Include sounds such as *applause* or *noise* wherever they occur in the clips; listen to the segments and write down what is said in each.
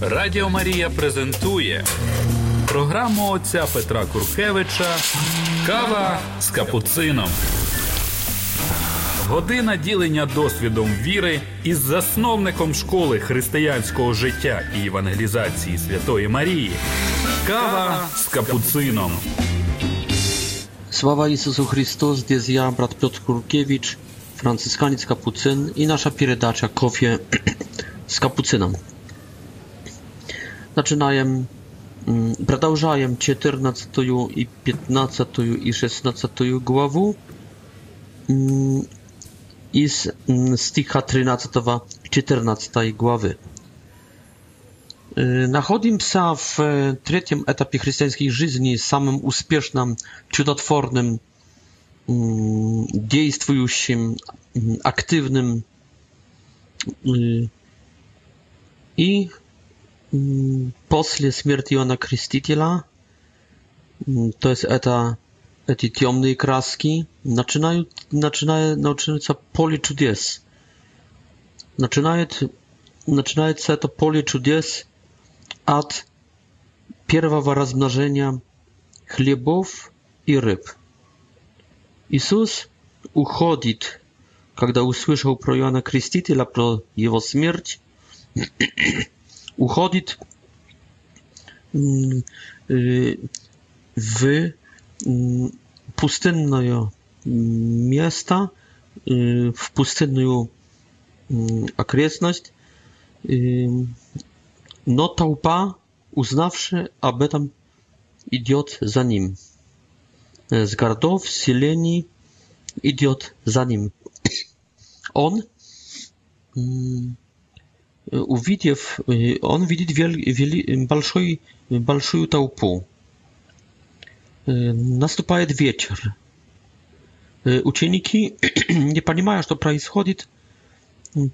Радіо Марія презентує програму отця Петра Куркевича Кава з капуцином. Година ділення досвідом віри із засновником школи християнського життя і евангелізації Святої Марії. Кава з капуцином. Слава Ісусу Chrystus, jest ja, brat Piotr Kurkiewicz, franciszkaniec kapucyn i nasza передача Kofie з капуцином. zaczynałem, продолжаем 14 i 15 i 16 głowę i z sticha 13 14 głowy. Nachodzimy psa w trzecim etapie chrześcijańskiej żyzni, samym uspiesznym, cudotwornym, dziejstwującym, aktywnym i после смерти Иоанна Крестителя, то есть это эти темные краски, начинают, начинают, начинается поле чудес. Начинает, начинается это поле чудес от первого размножения хлебов и рыб. Иисус уходит, когда услышал про Иоанна Крестителя, про его смерть, uchodzić mm, y, w mm, pustynne miasta, y, w pustynną mm, okresność. Y, no tałpa uznawszy, aby tam idiot za nim. E, z sileni, idiot za nim. On увидев, он видит вел, вели, большой, большую толпу. Наступает вечер. Ученики, не понимая, что происходит,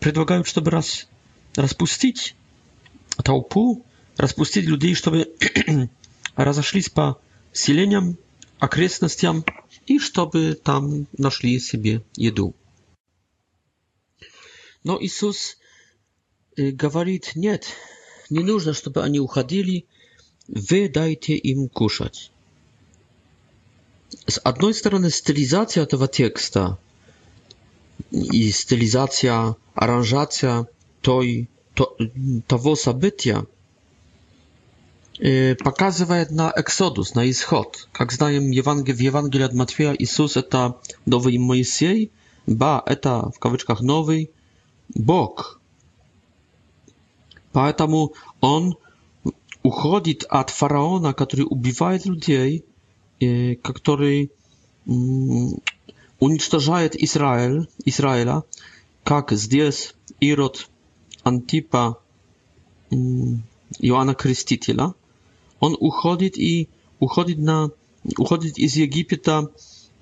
предлагают, чтобы раз, распустить толпу, распустить людей, чтобы разошлись по селениям, окрестностям и чтобы там нашли себе еду. Но Иисус говорит, нет, не нужно, чтобы они уходили, вы дайте им кушать. С одной стороны, стилизация этого текста и стилизация, аранжация той, то, того события показывает на эксодус, на исход. Как знаем, Евангелие, в Евангелии от Матфея Иисус – это новый Моисей, ба – это, в кавычках, новый Бог – Поэтому он уходит от фараона, который убивает людей, который уничтожает Израиль, Израиля, как здесь Ирод Антипа Иоанна Крестителя. Он уходит и уходит на уходит из Египта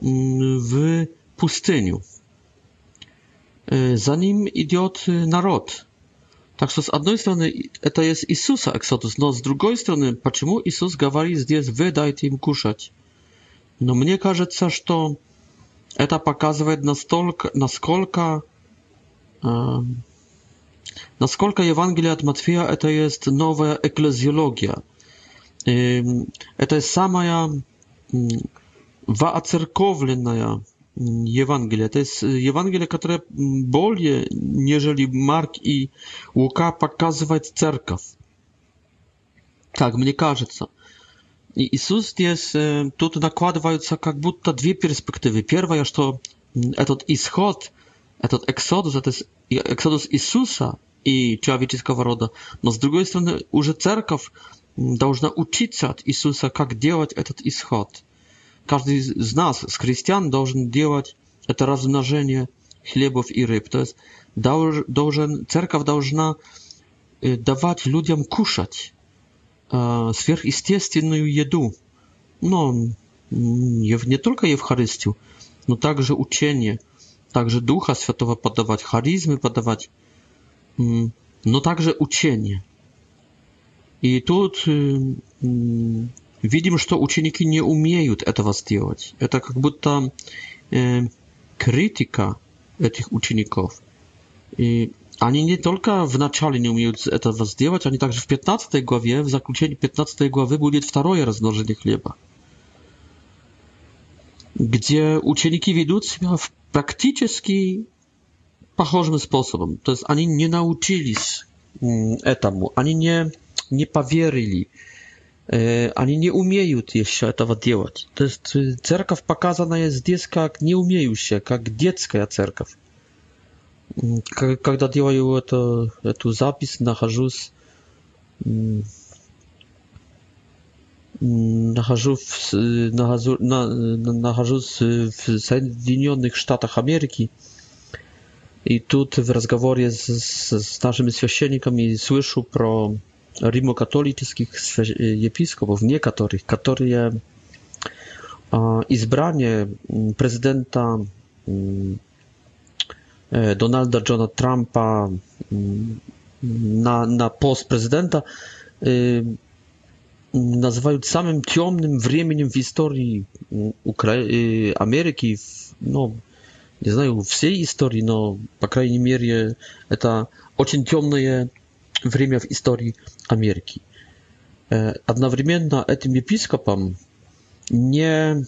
в пустыню. За ним идет народ, tak što s одной strony это jest Isusa Exodus, no z drugiej strony, почему Иисус говорит здесь «Вы дайте им кушать»? Но мне кажется, что это показывает настолько, насколько, э, насколько Евангелие от Матфея это есть новая экклезиология. Э, это самая э, воцерковленная Ewangelia. To jest y, Ewangelia, która bardziej, niżeli Mark i Łuka pokazywać cerkaw. Tak, mnie co. I Jezus jest, y, tutaj nakładają się jak будто dwie perspektywy. Pierwsza, że to mm, etod исход, etod exodus, to jest exodus Jezusa i człowieczeskiego roda. No z drugiej strony, już cerkaw powinna uczyć się od Jezusa, jak działać этот исход. каждый из нас, с христиан, должен делать это размножение хлебов и рыб. То есть должен, церковь должна э, давать людям кушать э, сверхъестественную еду. Но не только Евхаристию, но также учение, также Духа Святого подавать, харизмы подавать, но также учение. И тут э, видим, что ученики не умеют этого сделать. Это как будто э, критика этих учеников. И они не только в начале не умеют этого сделать, они также в 15 главе, в заключении 15 главы будет второе размножение хлеба, где ученики ведут себя в практически похожим способом. То есть они не научились этому, они не, не поверили, они не умеют еще этого делать. То есть церковь показана здесь как не умеющая, как детская церковь. Когда делаю это, эту запись, нахожусь нахожусь, нахожусь, нахожусь в Соединенных Штатах Америки. И тут в разговоре с, с нашими священниками слышу про rimokatolickich episkopów, niektórych, które izbranie mm, prezydenta mm, e, Donalda Johna Trumpa mm, na, na post prezydenta y, nazywają samym ciemnym wremieniem w historii y, Ameryki, no, nie znają w całej historii, no, po krajnej mierze, to bardzo ciemne время в истории Америки. Одновременно этим епископам не,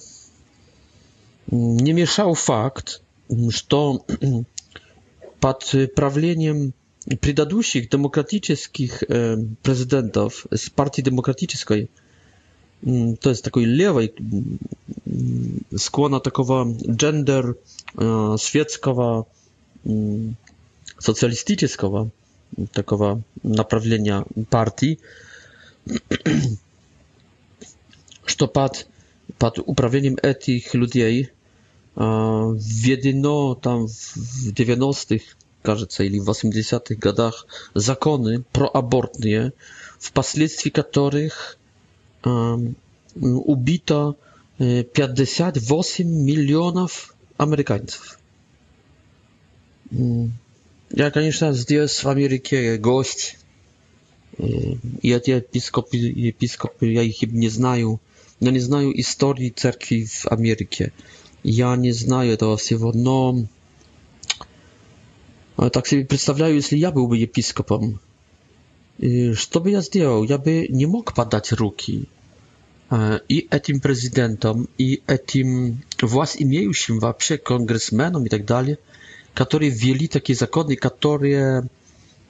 не мешал факт, что под правлением предыдущих демократических президентов с партии демократической, to jest takiej lewej, skłona takiego gender świeckiego, socjalistycznego, takiego naprawienia partii, *clears throat* że pod, pod uprawieniem tych ludzi w jedyno tam w dziewiątych, tych кажется, w osiemdziesiątych tych zakony proabortnie, w последствии których ubito y, osiem milionów Amerykańców. Mm. Я, конечно, здесь, в Америке, гость. И эти епископы, епископы, я их не знаю. Я не знаю истории церкви в Америке. Я не знаю этого всего, но так себе представляю, если я был бы епископом, что бы я сделал? Я бы не мог подать руки и этим президентам, и этим власть имеющим вообще конгрессменам и так далее – которые ввели такие законы, которые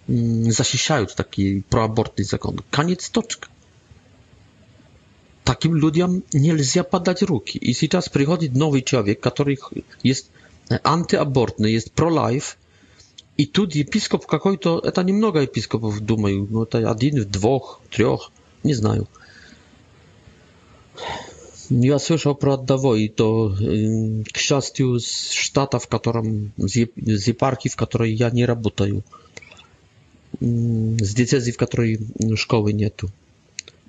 защищают такие проабортные законы. Конец точка. Таким людям нельзя подать руки. И сейчас приходит новый человек, который есть антиабортный, есть пролайф, и тут епископ какой-то, это немного епископов, думаю, но это один, двух, трех, не знаю. Я слышал про одного, и то, к счастью, с штата, в котором, с епархии, в которой я не работаю, с диецезии, в которой школы нету.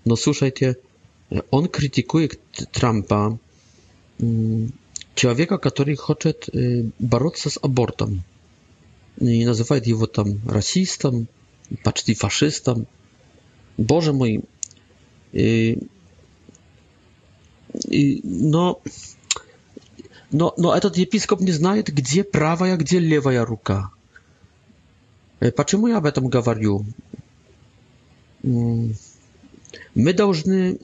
Но слушайте, он критикует Трампа, человека, который хочет бороться с абортом. И называет его там расистом, почти фашистом. Боже мой, но, но, но этот епископ не знает, где правая, где левая рука. Почему я об этом говорю? Мы должны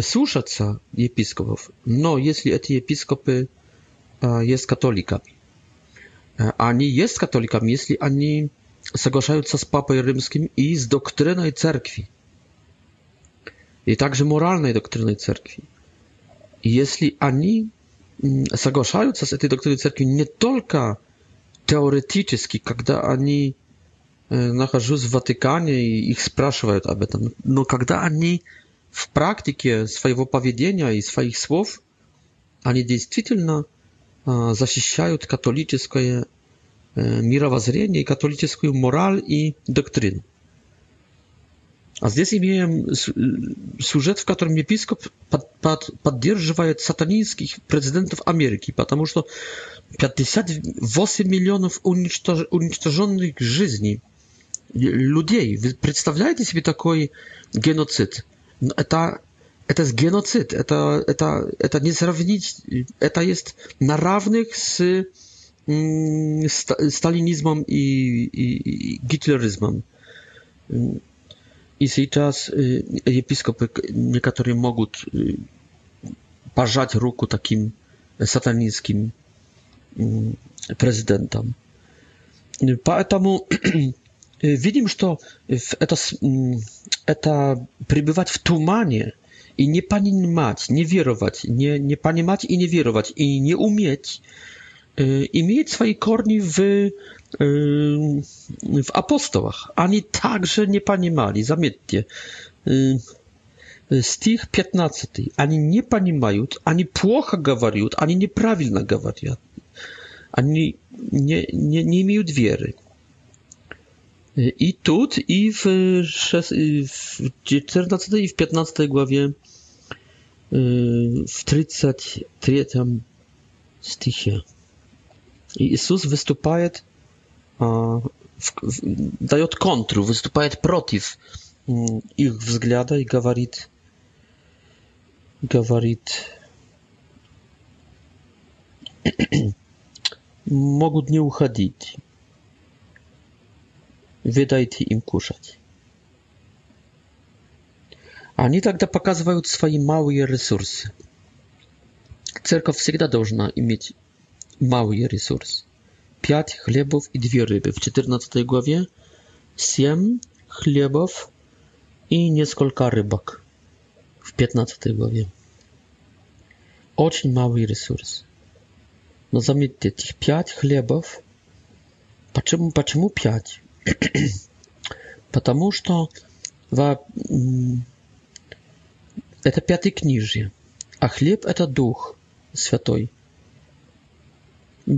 слушаться епископов, но если эти епископы есть католиками, они есть католиками, если они соглашаются с Папой Римским и с доктриной Церкви, и также моральной доктриной Церкви jeśli ani mm, zgadzają się z tej doktryny cerkwi nie tylko teoretycznie, kiedy oni znajdują e, się w Watykanie i ich spraszają o tym, no kiedy ani w praktyce swojego powiedzenia i swoich słów, oni действительно zasiściają katolickie mirowazrienie i katolicką moral i doktrynę. А здесь имеем сюжет, в котором епископ под, под, поддерживает сатанинских президентов Америки, потому что 58 миллионов уничтож, уничтоженных жизней людей. Вы представляете себе такой геноцид? Это, это геноцид, это, это, это не сравнить, это есть на равных с сталинизмом и, и, и гитлеризмом. И сейчас епископы, некоторые могут пожать руку таким сатанинским президентам. Поэтому видим, что это, это пребывать в тумане и не понимать, не веровать, не, не понимать и не веровать, и не уметь i mieć swoje korni w, w apostołach. Ani także nie понимали, заметьте, стих 15. Они не понимают, они плохо говорят, они неправильно говорят, они не, не, не имеют веры. I tu, i w, 14 i w 15 głowie, w 33 stichie. И Иисус выступает, дает контру, выступает против их взгляда и говорит, говорит, могут не уходить, вы дайте им кушать. Они тогда показывают свои малые ресурсы. Церковь всегда должна иметь mały resurs. 5 chlebów i dwie ryby w 14 głowie, 7 chlebów i niekolka rybak w 15 głowie. Oczyń mały resurs. No zamiętajcie, tych 5 chlebów, dlaczego dlaczego 5? Потому что во, это пятый книжье, а хлеб это дух святой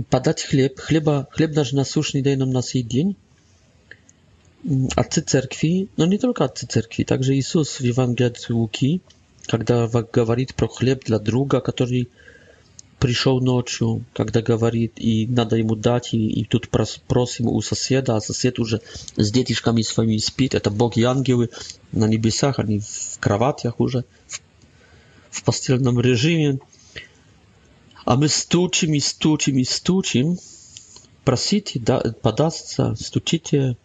подать хлеб, хлеба, хлеб даже насущный дай нам на сей день, отцы церкви, но не только отцы церкви, также Иисус в Евангелии от Луки, когда говорит про хлеб для друга, который пришел ночью, когда говорит, и надо ему дать, и, и тут просим у соседа, а сосед уже с детишками своими спит, это боги и ангелы на небесах, они в кроватях уже, в, в постельном режиме, А мы стучим и стучим и стучим. Просите, да, подастся, стучите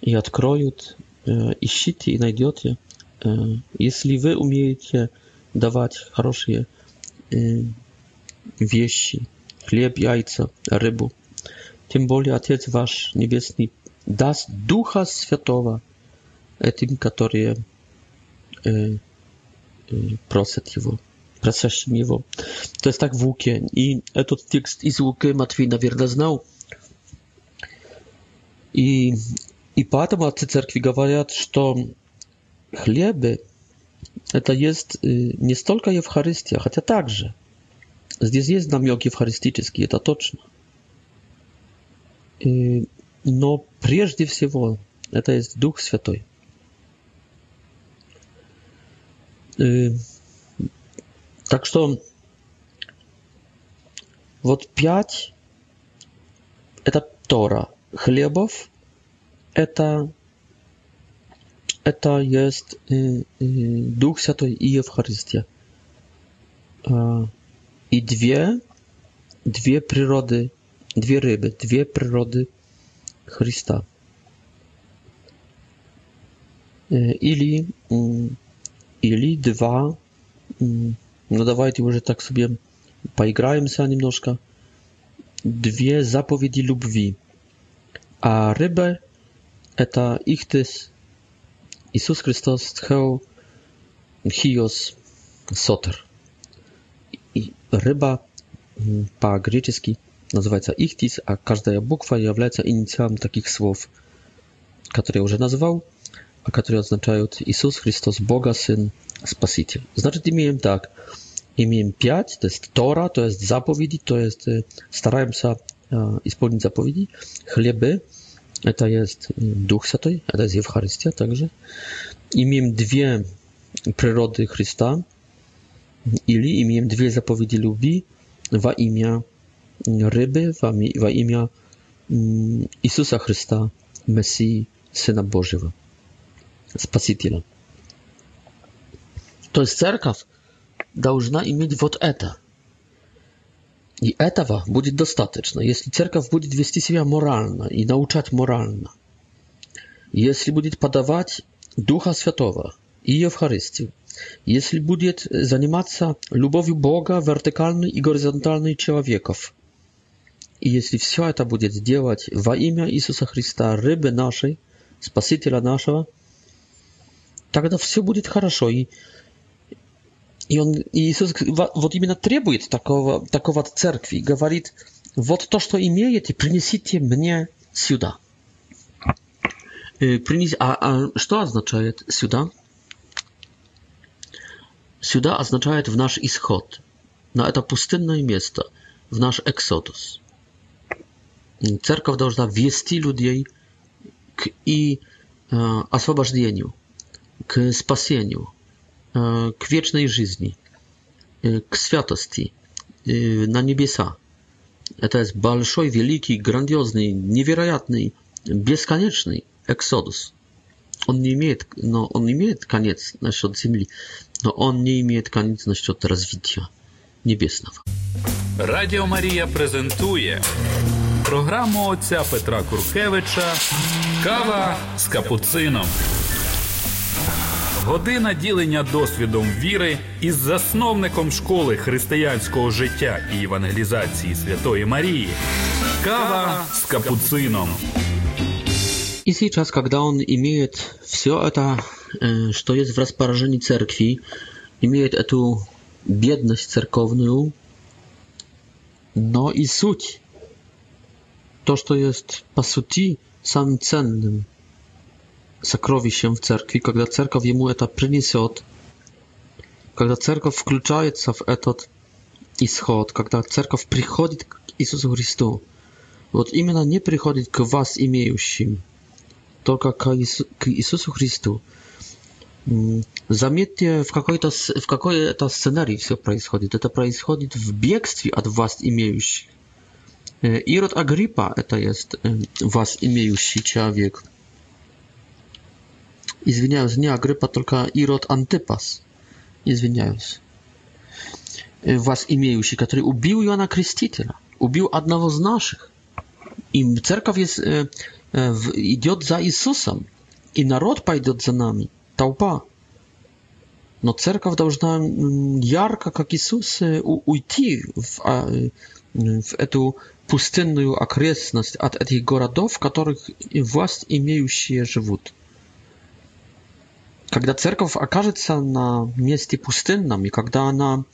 и откроют. Э, ищите и найдете. Э, если вы умеете давать хорошие э, вещи, хлеб, яйца, рыбу, тем более Отец ваш Небесный даст Духа Святого этим, которые э, э, просят Его. происшедшим его. То есть так в Луке. И этот текст из Луки Матвей, наверное, знал. И, и поэтому отцы церкви говорят, что хлебы это есть не столько Евхаристия, хотя также. Здесь есть намек евхаристический, это точно. И, но прежде всего это есть Дух Святой. Так что вот пять – это Тора. Хлебов – это, это есть э, э, Дух Святой и Евхаристия. Э, и две, две природы, две рыбы, две природы Христа. Э, или, э, или два э, No dawajcie może tak sobie poigrajmy się немножко. Dwie zapowiedzi lubwi. A ryba? to ichtys Jezus Chrystus tchał chios soter. I ryba mm, po grecki nazywa się ichtys, a każda buchwa jest inicjałem takich słów, które już nazwał, a które oznaczają Jezus Chrystus, Boga, Syn, Spasiciel. Znaczy, imię tak imię 5, to jest Tora, to jest zapowiedzi, to jest, e, starałem się e, i spełnić zapowiedzi, chleby, e, to jest Duch Świętej, to jest Eucharystia także. Imię dwie przyrody Chrysta, ili imię dwie zapowiedzi lubi, wa imię ryby, wa imię Jezusa Chrysta, Messii Syna Bożego, Spasitela. To jest cerkaw должна иметь вот это. И этого будет достаточно, если церковь будет вести себя морально и научать морально. Если будет подавать Духа Святого и Евхаристию. Если будет заниматься любовью Бога вертикальной и горизонтальной человеков. И если все это будет делать во имя Иисуса Христа, рыбы нашей, Спасителя нашего, тогда все будет хорошо. И i, on, I Иисус вот именно требует такого, такого от церкви. Говорит, вот то, что имеете, принесите мне сюда. Принес, а, а что означает сюда? Сюда означает в наш исход, на это пустынное место, в наш эксодус. Церковь должна вести людей к и э, освобождению, к спасению к вечной жизни, к святости, на небеса. Это есть большой, великий, грандиозный, невероятный, бесконечный эксодус. Он не имеет, но он имеет конец насчет земли, но он не имеет конец насчет развития небесного. Радіо Марія презентує програму отця Петра Куркевича Кава з капуцином. Година ділення досвідом віри із засновником школи християнського життя і евангелізації Святої Марії. Кава с капуцином. И сейчас, когда он имеет все это, э, что есть в распоряжении церкви, имеет эту бедность церковную, но и суть, то, что есть по сути самым ценным – сокровищем в церкви, когда церковь ему это принесет, когда церковь включается в этот исход, когда церковь приходит к Иисусу Христу. Вот именно не приходит к вас имеющим, только к, Иису, к Иисусу Христу. Заметьте, в какой-то в какой это сценарий все происходит. Это происходит в бегстве от вас имеющих. Ирод Агриппа это есть вас имеющий человек. Извиняюсь, не Агриппа, только Ирод Антипас. Извиняюсь. Вас имеющий, который убил Иоанна Крестителя, убил одного из наших. И церковь есть, идет за Иисусом, и народ пойдет за нами, толпа. Но церковь должна ярко, как Иисус, уйти в, в эту пустынную окрестность от этих городов, в которых власть имеющие живут когда церковь окажется на месте пустынном, и когда она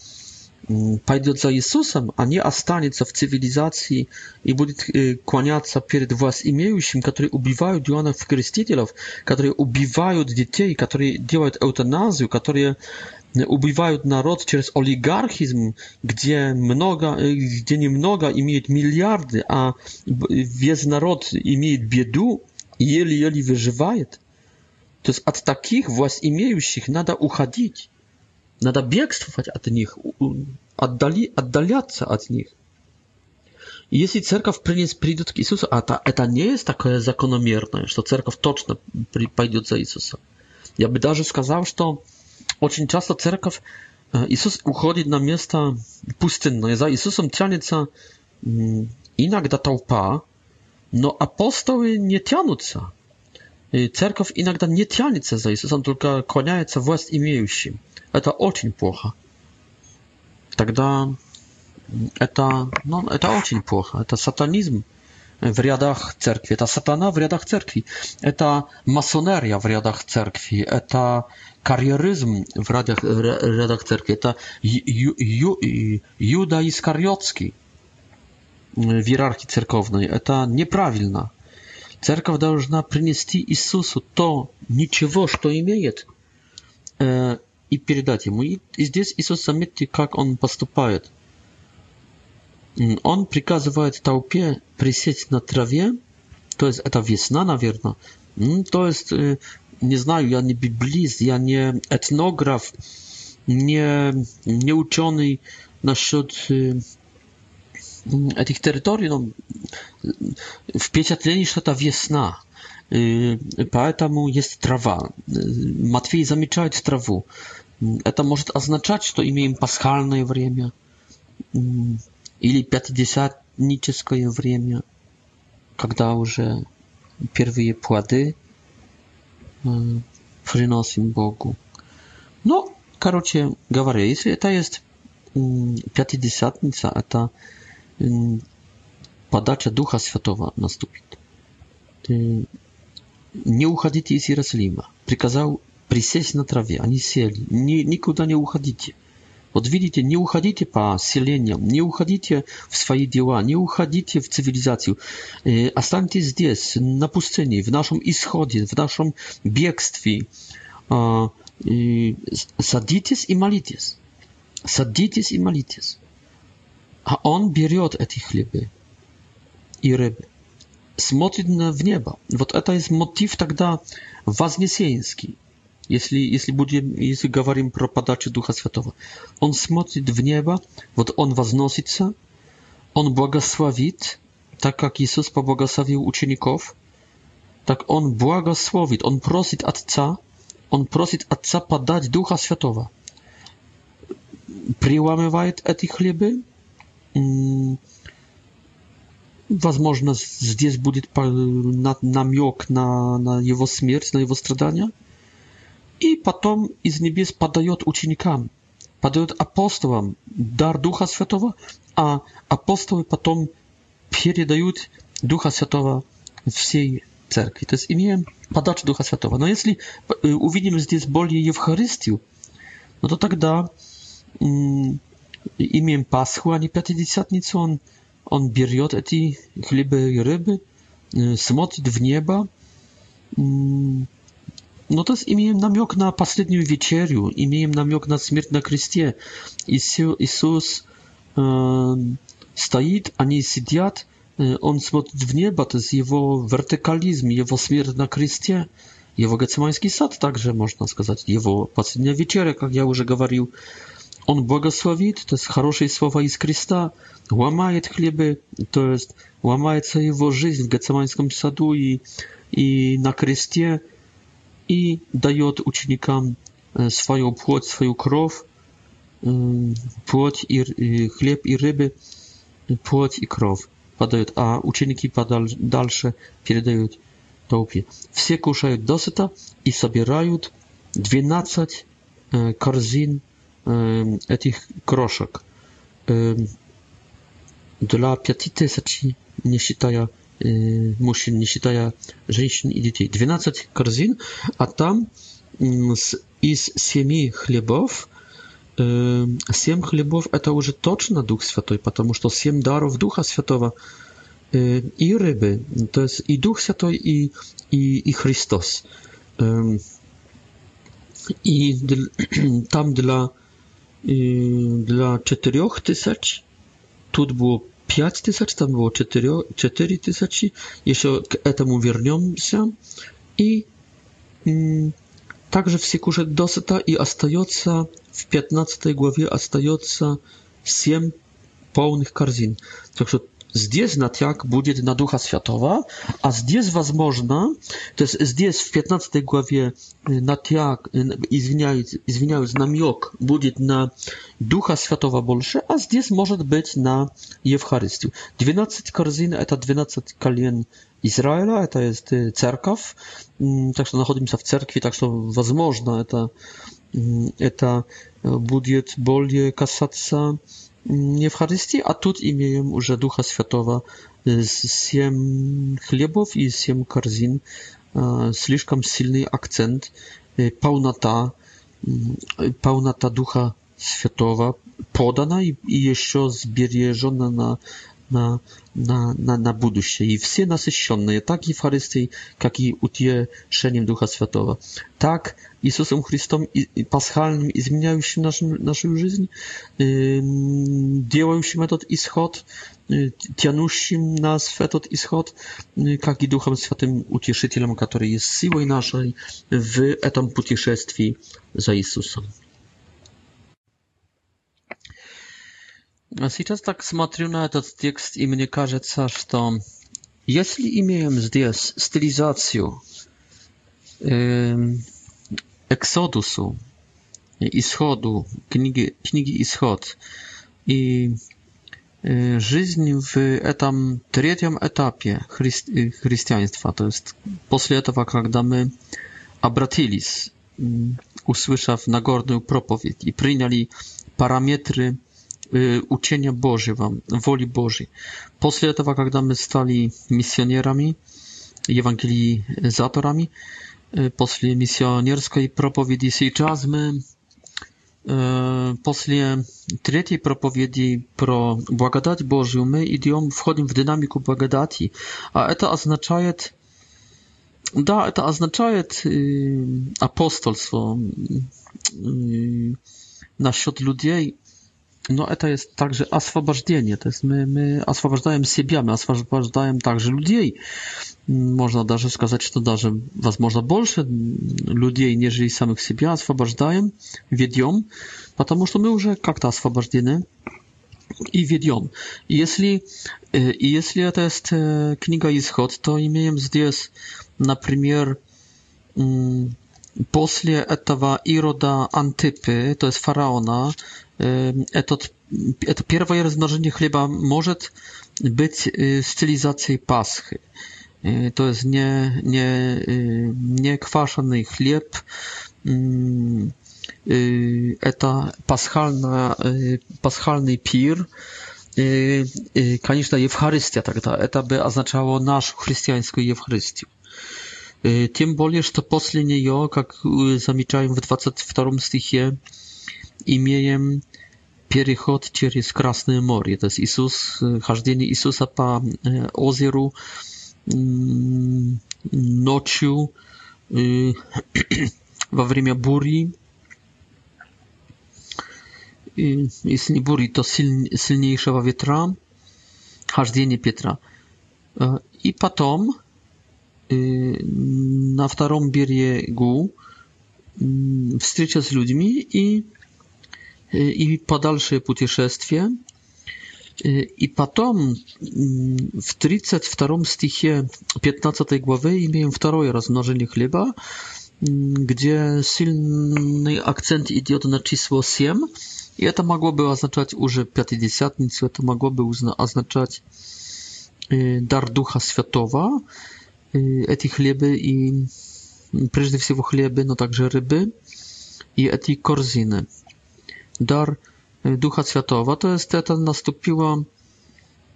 пойдет за Иисусом, а не останется в цивилизации и будет клоняться перед вас имеющим, которые убивают Иоаннов Крестителев, которые убивают детей, которые делают эутаназию, которые убивают народ через олигархизм, где много, где немного имеет миллиарды, а весь народ имеет беду и еле-еле выживает. То есть от таких власть имеющих надо уходить. Надо бегствовать от них, отдали, отдаляться от них. И если церковь принес, придет к Иисусу, а это, это не есть такое закономерное, что церковь точно при, пойдет за Иисуса. Я бы даже сказал, что очень часто церковь, э, Иисус уходит на место пустынное, за Иисусом тянется иногда толпа, но апостолы не тянутся. Церковь иногда не тянется за Иисусом, только клоняется власть имеющим. Это очень плохо. Тогда это, ну, это очень плохо. Это сатанизм в рядах церкви. Это сатана в рядах церкви. Это масонерия в рядах церкви. Это карьеризм в рядах, в рядах церкви. Это ю, ю, ю, Юда Искариотский в иерархии церковной. Это неправильно. Церковь должна принести Иисусу то ничего, что имеет, э, и передать ему. И здесь Иисус, заметьте, как он поступает. Он приказывает толпе присесть на траве, то есть это весна, наверное. То есть, э, не знаю, я не библист, я не этнограф, не, не ученый насчет э, этих территорий, ну, впечатление что-то весна. Поэтому есть трава. Матфей замечает траву. Это может означать, что имеем пасхальное время или пятидесятническое время, когда уже первые плоды приносим Богу. Ну, короче говоря, если это есть пятидесятница, это подача Духа Святого наступит. Не уходите из Иерусалима. Приказал присесть на траве. Они сели. Ни, никуда не уходите. Вот видите, не уходите по селениям, не уходите в свои дела, не уходите в цивилизацию. Э, останьтесь здесь, на пустыне, в нашем исходе, в нашем бегстве. Э, э, садитесь и молитесь. Садитесь и молитесь a он берет эти хлебы и рыбы, смотрит в небо. Вот это есть мотив тогда вознесенский, если, если, будем, если говорим про подачу Духа Святого. Он смотрит в небо, вот он возносится, он благословит, так как Иисус поблагословил учеников, так он благословит, он просит Отца, он просит Отца подать Духа Святого. Приламывает эти хлебы, возможно, здесь будет намек на, на его смерть, на его страдания. И потом из небес подает ученикам, подает апостолам дар Духа Святого, а апостолы потом передают Духа Святого всей церкви. То есть имеем подачу Духа Святого. Но если увидим здесь более Евхаристию, ну, то тогда imię Paschu, ani Pięćdziesiątnicy, on, on bierze te chleby i ryby, y, smotrzy w nieba, mm, No to jest imię namiok na ostatnią wieczerię, imię namiok na śmierć na y, y, i Jezus e, stoi, ani siedziat, on smotrzy w nieba to jest jego wertykalizm, jego śmierć na Chrystie. Jego Gecymański sad także można powiedzieć, jego ostatnia wieczerza, jak ja już mówiłem. Он благословит, то есть хорошие слова из креста, ломает хлебы, то есть ломается его жизнь в Гацаманском саду и, и на кресте, и дает ученикам свою плоть, свою кровь, плоть и, и хлеб и рыбы, плоть и кровь подают, а ученики подаль, дальше передают толпе. Все кушают досыта и собирают 12 корзин Эм, этих крошек. Эм, для пяти тысяч, не считая э, мужчин, не считая женщин и детей. 12 корзин, а там из семи хлебов эм, семь хлебов это уже точно Дух Святой, потому что семь даров Духа Святого э, и рыбы, то есть и Дух Святой, и, и, и Христос. И *clears throat* там для dla 4 tysięcy, tu było 5 tysięcy, tam było 4, 4 tysięcy, jeszcze k temu wrócimy się i mm, także w kurze dosyta i остается w tej głowie остается 7 pełnych korzyn. Także zdjezna jak будет na Ducha Światowa, a zdjez возможно, to jest здесь w 15 głowie na jak, извиняюсь, извиняюсь, намек будет на Духа Światowa больше, a здесь может być na Евхаристию. 12 корзин – это 12 колен Izraela, это jest церковь, так что находимся в церкви, так что возможно это, это будет более касаться nie w Charystii, a tu imię już Ducha Świętego y, z siem chlebów i siem korzyn, слишком y, silny akcent, pełnota, y, pełnota Ducha Świętego podana i, i jeszcze zbierzona na на, на, на, на будущее. И все насыщенные так Евхаристией, как и утешением Духа Святого, так Иисусом Христом и, и пасхальным, изменяющим нашу, нашу жизнь, э, делающим этот исход, э, тянущим нас в этот исход, э, как и Духом Святым Утешителем, который есть силой нашей в этом путешествии за Иисусом. Сейчас так смотрю на этот текст, и мне кажется, что если имеем здесь стилизацию э, Эксодусу, Исходу, книги, книги Исход, и э, жизнь в этом третьем этапе христи, христианства, то есть после этого, когда мы обратились, услышав Нагорную проповедь и приняли параметры учения Божьего, воли Божьей. После этого, когда мы стали миссионерами, евангелизаторами, после миссионерской проповеди, сейчас мы после третьей проповеди про благодать Божью мы идем, входим в динамику благодати, а это означает, да, это означает апостольство насчет людей, no, e, to jest także oswobodzenie. To jest my, my oswobodzamy siebie, my oswobodzamy także ludzi. Mm, można nawet сказать, że to даже, возможно, больше ludzi, niż samych siebie, oswobodzamy, wiedzą, ponieważ my już jak to oswobodzamy i wiedzą. Jeśli, e, jeśli to jest e, kniga Izchod, to mamy tutaj, na przykład, После этого Ирода Антипы, то есть фараона, этот, это первое размножение хлеба может быть стилизацией Пасхи. To jest nie, nie, nie kwaszony chleb, это пасхальная, пасхальный пир, конечно, Евхаристия тогда. Это бы означало нашу христианскую Евхаристию. Тем более, что после нее, как замечаем в 22 стихе, имеем переход через Красное море. То есть Иисус, хождение Иисуса по озеру ночью во время бури. Если не бури, то сильнейшего ветра. Хождение Петра. И потом на втором берегу встреча с людьми и, и подальшее путешествие. И потом в 32 стихе 15 главы имеем второе размножение хлеба, где сильный акцент идет на число 7. И это могло бы означать уже Пятидесятницу, это могло бы означать дар Духа Святого эти хлебы и прежде всего хлебы, но также рыбы и эти корзины. Дар Духа Святого, то есть это наступило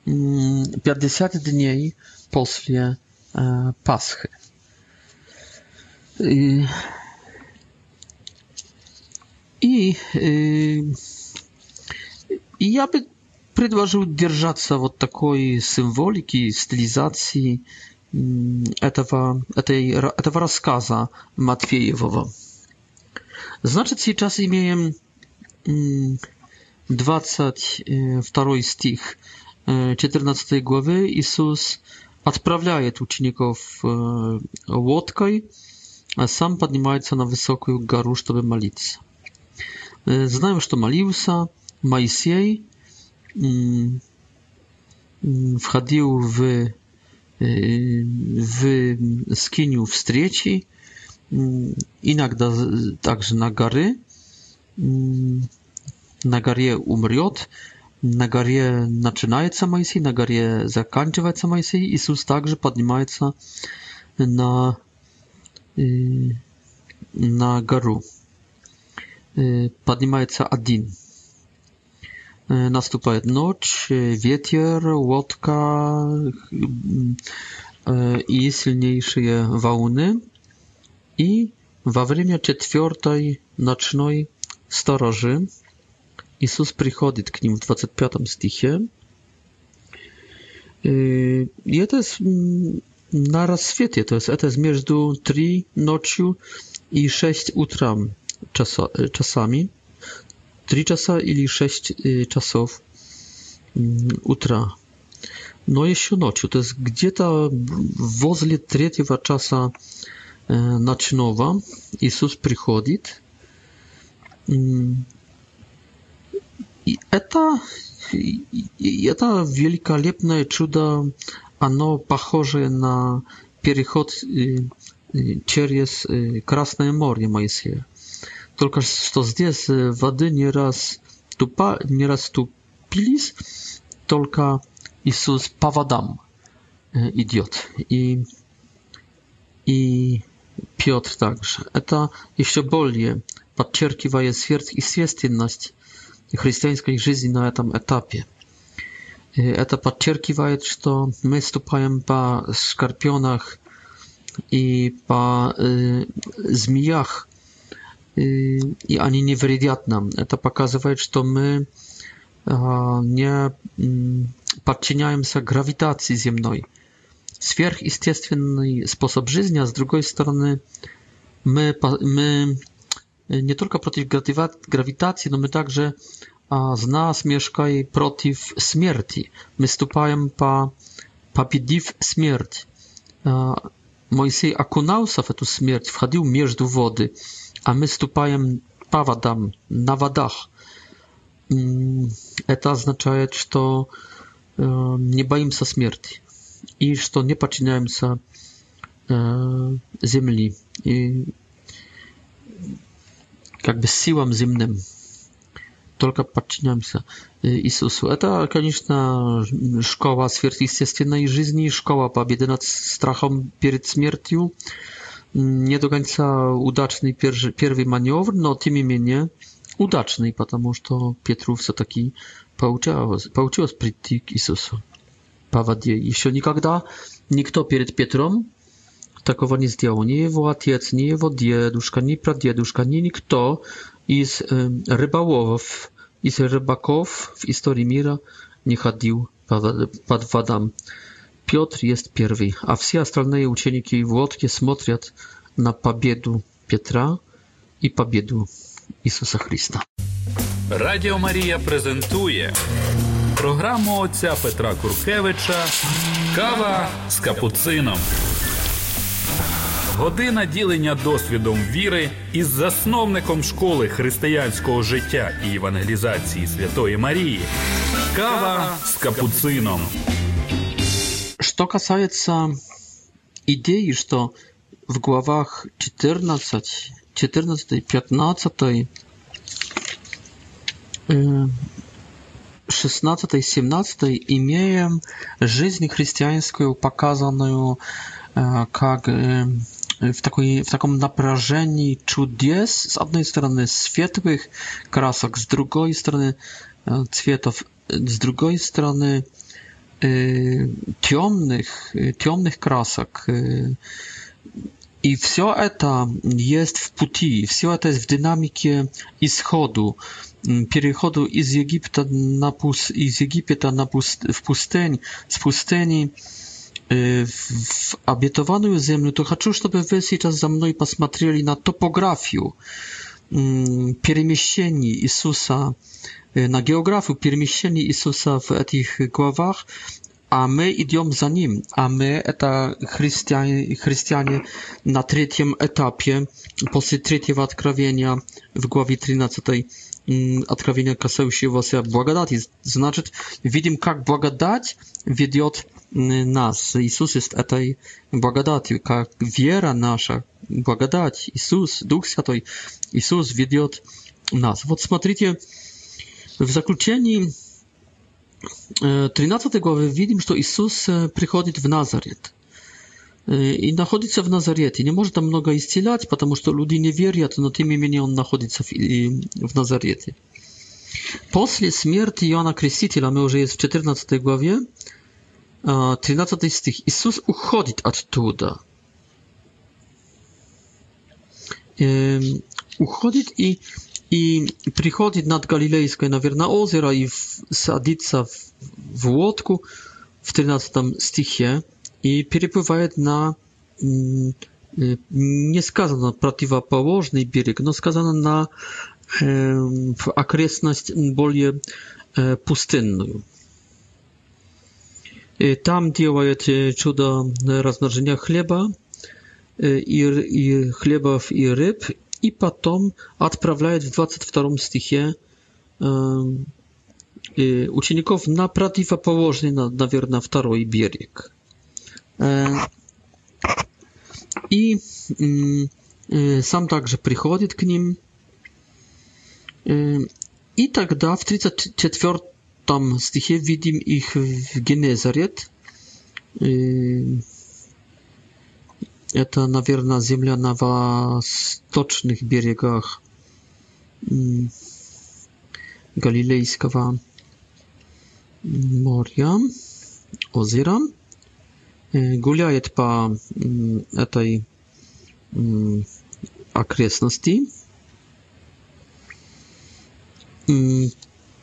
50 дней после Пасхи. И, и, и я бы предложил держаться вот такой символики, стилизации, этого, этой, этого рассказа Матфеевого. Значит, сейчас имеем 22 стих 14 главы. Иисус отправляет учеников лодкой, а сам поднимается на высокую гору, чтобы молиться. Знаем, что молился Моисей, входил в w skiniu w Strieci, иногда также на горы, на горе умрет, на горе начинается Моисей, на горе заканчивается Моисей. Иисус также поднимается на, на гору. Поднимается один. Наступает ночь, ветер, лодка и сильнейшие волны. И во время четвертой ночной сторожи Иисус приходит к ним в 25 стихе. И это на рассвете, то есть это между 3 ночью и 6 утром часами. 3 часа или 6 часов утра. Но еще ночью, то есть где-то возле третьего часа ночного Иисус приходит. И это, и это великолепное чудо, оно похоже на переход через Красное море Моисея только что здесь воды не раз тупа, не раступились, только Иисус по водам идет. И, и Piotr также. Это еще более подчеркивает сверхъестественность христианской жизни на этом этапе. Это подчеркивает, что мы ступаем по скорпионах и по э, змеях и они не вредят нам. Это показывает, что мы не подчиняемся гравитации земной. Сверхъестественный способ жизни, а с другой стороны, мы, мы nie tylko przeciw grawitacji, no my także z nas mieszka i przeciw śmierci. My stupаем po победив śmierć. Moisiej akunał się w tę śmierć, wchodził między wody а мы ступаем по водам, на водах. Это означает, что не боимся смерти и что не подчиняемся земли и как бы силам земным только подчиняемся Иисусу. Это, конечно, школа сверхъестественной жизни, школа победы над страхом перед смертью, nie do końca udaczny pierwszy, pierwszy maniowr, no tym nie udaczny, ponieważ to Pietrów co taki pouczył z prytki Jezusa. Pawadzie jeszcze nigdy nikt przed Pietrom takowo nie zdjął. Nie jego ojciec, nie jego dziaduszka, nie pradziaduszka, nie nikt z i z rybaków w historii Mira nie chodził pod Piotr jest pierwszy, a wszyscy astralne uczniki w łodzie spojrzą na pabiedu Piotra i pabiedu Jezusa Chrystusa. Radio Maria prezentuje programu ojca Petra Kurkiewicza Kawa z kapucyną. Година ділення досвідом віри із засновником школи християнського життя życia i Святої Марії. Marii. Kawa z капуцином. Что касается идеи, что в главах 14, 14, 15, 16, 17 имеем жизнь христианскую, показанную как в, такой, в таком напряжении чудес, с одной стороны светлых красок, с другой стороны цветов, с другой стороны темных, темных красок. И все это есть в пути, все это есть в динамике исходу, переходу из Египта на пуст, из Египта на пуст, в пустынь, с пустыни w obietowaną ziemię, to chcę, żeby wy teraz za mną посмотрели na topografię перемещений Иисуса на географию перемещений Иисуса в этих главах, а мы идем за ним, а мы это христиане, христиане на третьем этапе, после третьего откровения в главе 13 откровения, касающегося благодати. Значит, видим, как благодать ведет нас. Иисус есть этой благодатью, как вера наша, благодать, Иисус, Дух Святой, Иисус ведет нас. Вот смотрите, w zakończeniu e, 13 głowy widzimy, że Jezus e, przychodzi w Nazaret. E, I znajduje się w Nazarecie. Nie może tam mnogo iscielać, ponieważ ludzie nie wierzą, no tym imieniem on znajduje się w Nazarecie. Po śmierci Jana Chrystusa, my już jest w 14 głowie, 13 stych, Jezus uchodzi od Uchodzi i и приходит над Галилейское, наверное, озеро и садится в, в лодку в 13 стихе и переплывает на не сказано противоположный берег, но сказано на э, окрестность более э, пустынную. И там делает чудо размножения хлеба и, и хлебов и рыб, и потом отправляет в 22 стихе учеников на противоположный, наверное, второй берег. И сам также приходит к ним. И тогда в 34 стихе видим их в Генезарет, Это, наверное, земля на восточных берегах Галилейского моря, озера. Гуляет по этой окрестности.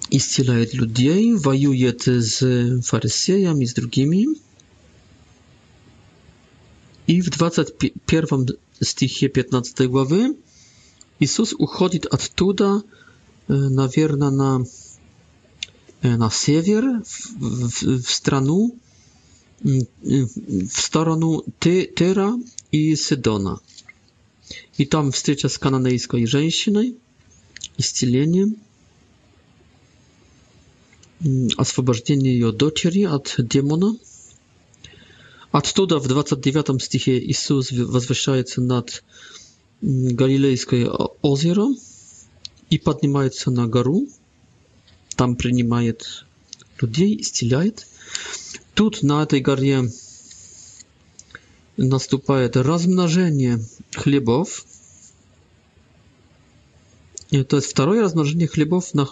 Исцеляет людей, воюет с фарисеями, с другими. I w 21 stichie 15 głowy Jezus uchodzi od tuda, e, na na e, na siewier, w, w, stronę w stronę Ty, i Sydona. I tam wstycza z kananejską żeńszyną i z cieleniem. Mm, Oswobodzenie jej dociery od demona. Оттуда в 29 стихе Иисус возвращается над Галилейское озеро и поднимается на гору, там принимает людей, исцеляет. Тут на этой горе наступает размножение хлебов. Это второе размножение хлебов на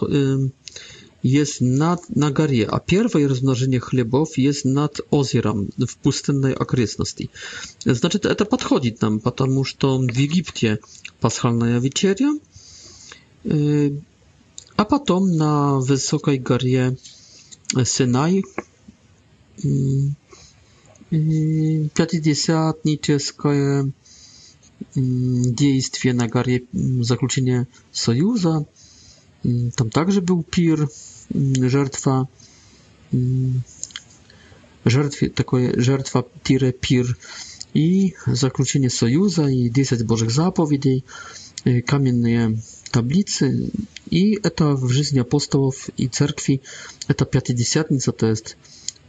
jest nad na górze, a pierwsze rozmnożenie chlebów jest nad ozierem w pustynnej okresności. Znaczy to, to podchodzi nam, ponieważ w Egipcie paschalna wieczeria, yy, a patam na wysokiej górze Synaj 50 niczeskie działanie na górze yy, zakończenie sojusza Mm, tam także był pir, mm, żertwa, mm, żertwie, takie żertwa tire pir i zaključenje sojuza i 10 Bożych zapowiedzi, y, kamienne tablicy i to w życiu apostołów i cerkwi, это пятидесятница, to jest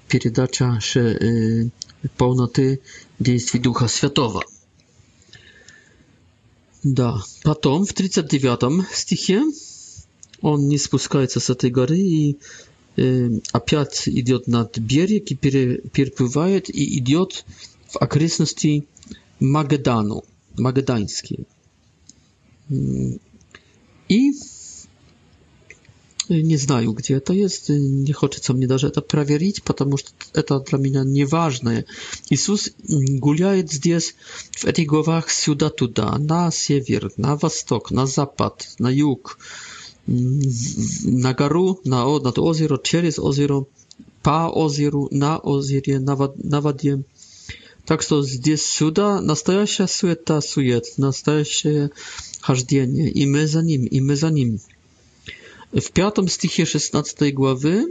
передача się полноты действий Духа Святого. Да. Потом в 39 стихе Он не спускается с этой горы и э, опять идет над берег и пере, переплывает и идет в окрестности Магадану, Магаданские. И не знаю, где это есть, не хочется мне даже это проверить, потому что это для меня не важно. Иисус гуляет здесь, в этих главах, сюда-туда, на север, на восток, на запад, на юг, na garu, na nad ozero, przez ozero, pa ozero, na ozerie, na wodzie. Tak, że zdjęć suda, nastajesz się ta sujet, nastajesz się i my za nim, i my za nim. W piątym stichie 16 głowy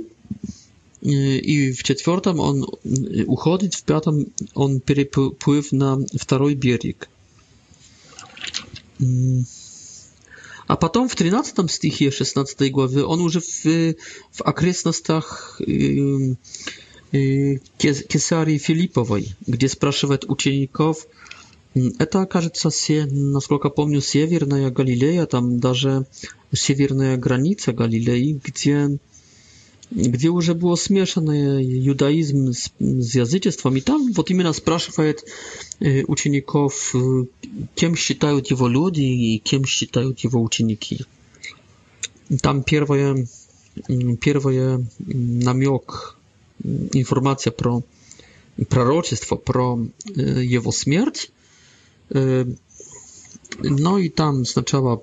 yy, i w czwartym on yy, uchodzi, w piątym on przepływ na drugi bierik. Mm. А потом в 13 стихе 16 главы он уже в, в окрестностях э, э, Кесарии Филипповой, где спрашивает учеников, это, кажется, се, насколько помню, северная Галилея, там даже северная граница Галилеи, где где уже было смешано юдаизм с, с язычеством, и там вот именно спрашивает учеников, кем считают его люди и кем считают его ученики. Там первое, первое намек, информация про пророчество, про его смерть, no i tam сначала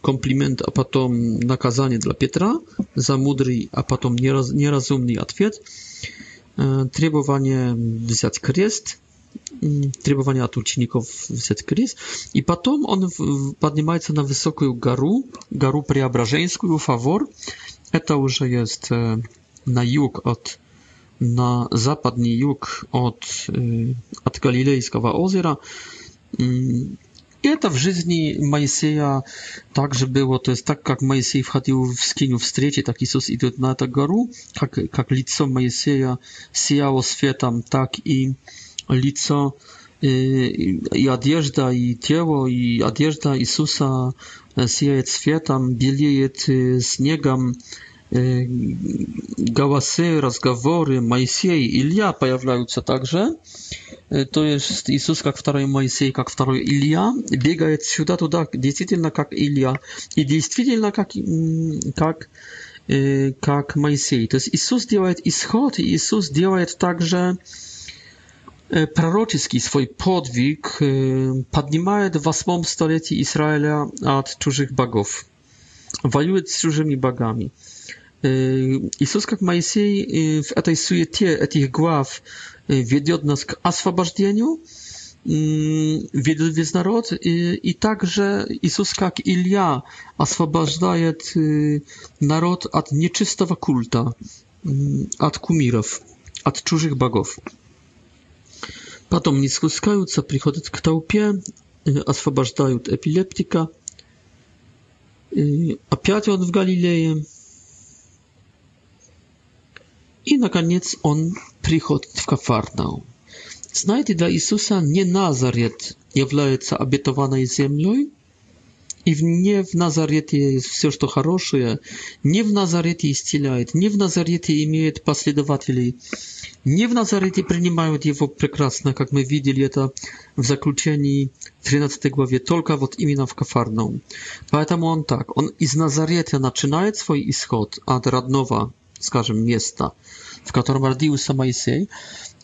комплимент, а потом наказание для Петра за мудрый, а потом нераз, неразумный ответ, требование взять крест, требования от учеников взять крест, и потом он поднимается на высокую гору, гору Преображенскую, Фавор, это уже есть на юг от на западный юг от, от Галилейского озера, i это в жизни Моисея также было. То есть так как Моисей входил в скиню встречи, так Иисус идет на эту гору, как, как лицо Моисея сияло светом, так и лицо и одежда, и тело, и одежда Иисуса сияет светом, белеет снегом, gałasy, rozgowory, Моисей, Илья появляются также. То есть Иисус как второй Моисей, как второй Илья, бегает сюда-туда, действительно как Илья, и действительно как, как, как Моисей. То есть Иисус делает исход, и Иисус делает также prorocki swój podwig podnimaje w 8 stuleciu Izraela od cudzych bogów, wojuje z cudzymi bogami. Иисус, как Моисей, в этой суете этих глав ведет нас к освобождению, ведет весь народ, и, и также Иисус, как Илья, освобождает народ от нечистого культа, от кумиров, от чужих богов. Потом не спускаются, приходят к толпе, освобождают эпилептика. Опять он в Галилее, i nakoniec он приход в Кафарнаум. Знаете, для Иисуса не Назарет является обетованной землей, и не в Назарете есть все, что хорошее, не в Назарете исцеляет, не в Назарете имеет последователей, не в Назарете принимают его прекрасно, как мы видели это в заключении 13 главе, только вот именно в Кафарнаум. Поэтому он так, он из Назарета начинает свой исход от родного, скажем, места – в котором родился Моисей,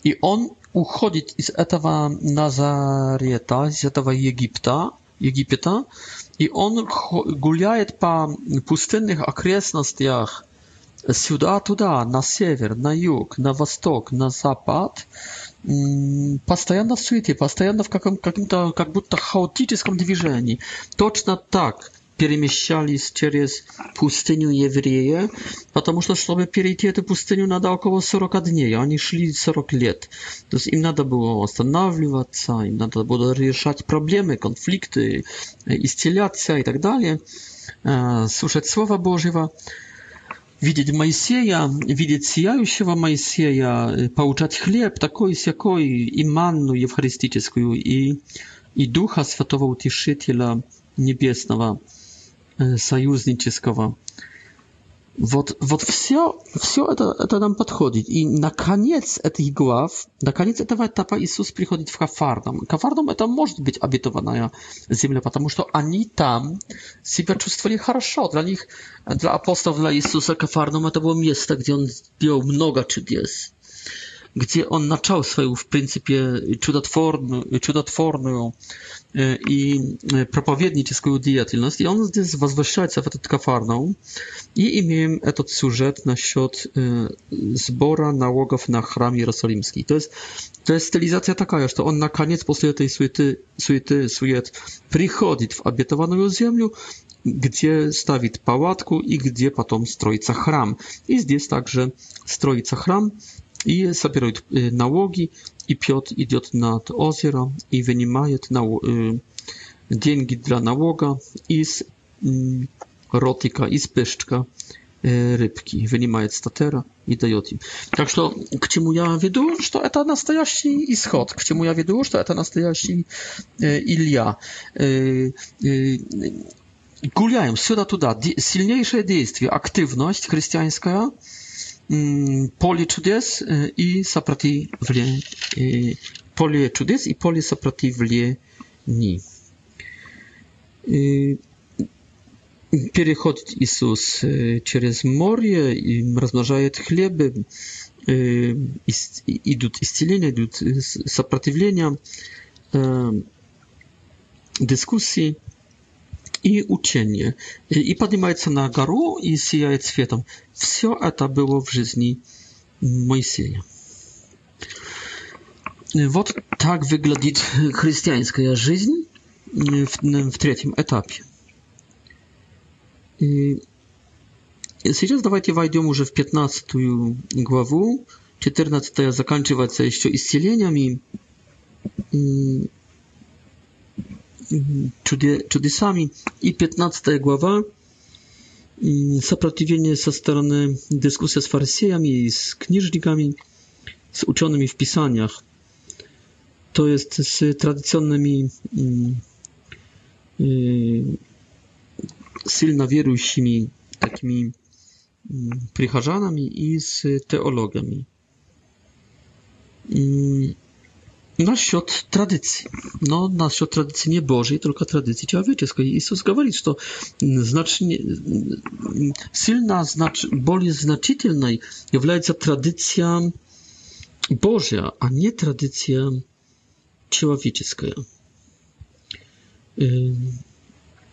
и он уходит из этого Назарета, из этого Египта, Египта, и он гуляет по пустынных окрестностях сюда-туда, на север, на юг, на восток, на запад, постоянно в суете, постоянно в каком, каком-то, как будто хаотическом движении. Точно так перемещались через пустыню евреи, потому что, чтобы перейти эту пустыню, надо около 40 дней, а они шли 40 лет. То есть им надо было останавливаться, им надо было решать проблемы, конфликты, исцеляться и так далее, слушать Слово Божьего, видеть Моисея, видеть сияющего Моисея, получать хлеб такой всякой, и манну евхаристическую, и, и Духа Святого Утешителя Небесного – союзниче союзнического. Вот, вот все, все это, это нам подходит. И наконец этих глав, наконец этого этапа Иисус приходит в Кафарном. Кафарном это может быть обетованная земля, потому что они там себя чувствовали хорошо. Для них, для апостолов, для Иисуса Кафарном это было место, где он делал много чудес. Где он начал свою, в принципе, чудотворную, чудотворную Y, i y, propowiednicy swoją działalność i on здесь возвращается в этот i i imiem этот na насчёт y, zbora nałogów na храм Jerozolimski. To jest to jest stylizacja taka, że to on na koniec po tej tej suety suety suet w obietowaną ziemię, gdzie stawić pałatku i gdzie patom stroica hram I здесь także stroica hram i собирают nałogi и Петр идет над озеро и вынимает нау, э, деньги для налога из э, ротика, из пышка э, рыбки, вынимает статера и дает им. Так что, к чему я веду, что это настоящий исход, к чему я веду, что это настоящий э, Илья. Э, э, гуляем сюда-туда, сильнейшее действие, активность христианская – поле чудес и съпротивление. Поле чудес и поле сопротивлений. Переходит Иисус через море, и размножает хлебы, идут исцеления, идут сопротивления, дискуссии и учение. И поднимается на гору и сияет светом. Все это было в жизни Моисея. Вот так выглядит христианская жизнь в, в третьем этапе. И сейчас давайте войдем уже в 15 главу. 14 заканчивается еще исцелениями чудесами. И 15 глава, сопротивление со стороны дискуссия с фарисеями и с книжниками, с учеными в писаниях, то есть с традиционными сильно верующими такими прихожанами и с теологами na счет tradycji. No, na счет tradycji nie Bożej, tylko tradycji ciałowieczeskiej. Jezus mówi, że znacznie, silna, znac, более значительной является tradycja Boża, a nie tradycja человеческая.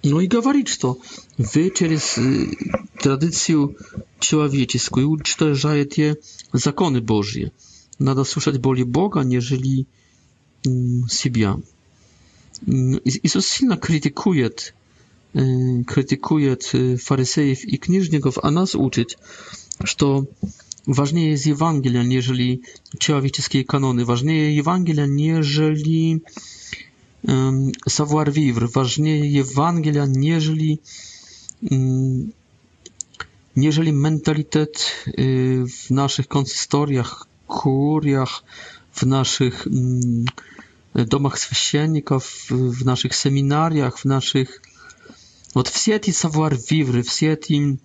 No i говорит, что вы через традицию человеческую уничтожаете законы Божьи. Надо слушать более Бога, нежели себя. Иисус silno krytykuje e, krytykuje faryzejów i kniżników, a nas uczyć, że ważniej jest Ewangelia, niżeli człowieczeńskie kanony, jest Ewangelia, niżeli um, savoir vivre, jest Ewangelia, niżeli um, niżeli mentalitet y, w naszych konsystoriach, kuriach, w naszych домах священников, в наших семинариях, в наших... Вот все эти савуар-вивры, все эти...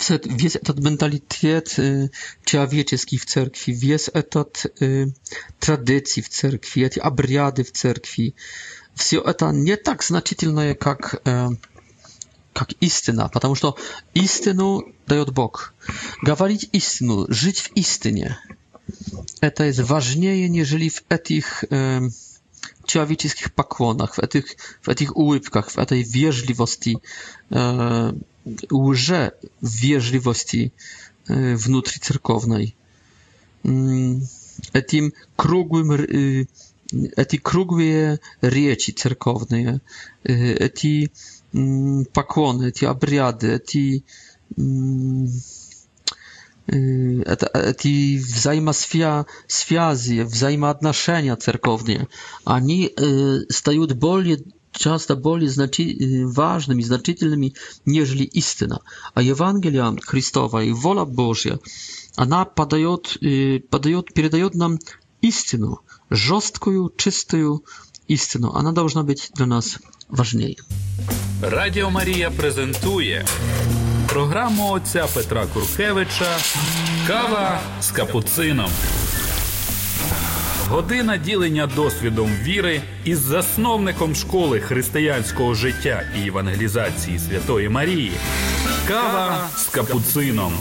Все, весь этот менталитет э, человеческий в церкви, весь этот э, традиции в церкви, эти обряды в церкви, все это не так значительное, как, э, как истина, потому что истину дает Бог. Говорить истину, жить в истине – E, to jest ważniejsze niżeli w tych e, ciawiczych pakłonach, w tych w etich ułypkach, w tej wierzliwości, e, łże wierzliwości e, wnutri cerkownej. Mm, etim krugłym y, eti круглые речи церковные, eti поклоны, mm, eti обряды, eti mm, эти взаимосвязи, взаимоотношения церковные, они стают более часто более значи... важными, значительными, нежели истина. А Евангелие Христова и воля Божья, она подает, подает, передает нам истину, жесткую, чистую истину. Она должна быть для нас важнее. Радио Мария презентует програму отця Петра Куркевича Кава з капуцином. Година ділення досвідом віри із засновником школи християнського життя і евангелізації Святої Марії. Кава з капуцином.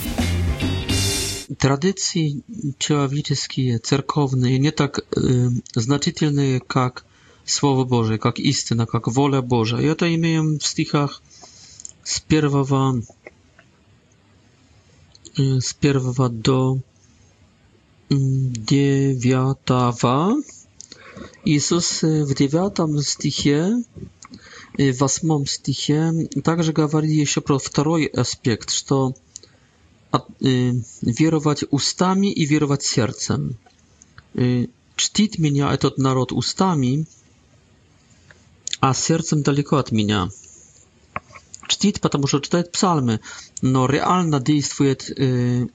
Традиції человеческие, церковні не так э, е, значительные, как Слово Боже, як істина, як воля Божа. И это имеем в стихах з первого Y, z pierwa do mm, dziewiątego. Jezus y, w dziewiątym stichie, y, w ósmym stichie, także mówi jeszcze pro drugi aspekt, że wierować ustami i wierować sercem. Czcić mnie этот naród ustami, a sercem daleko od mnie. Czcić, ponieważ czytać psalmy, no, реально действует, э,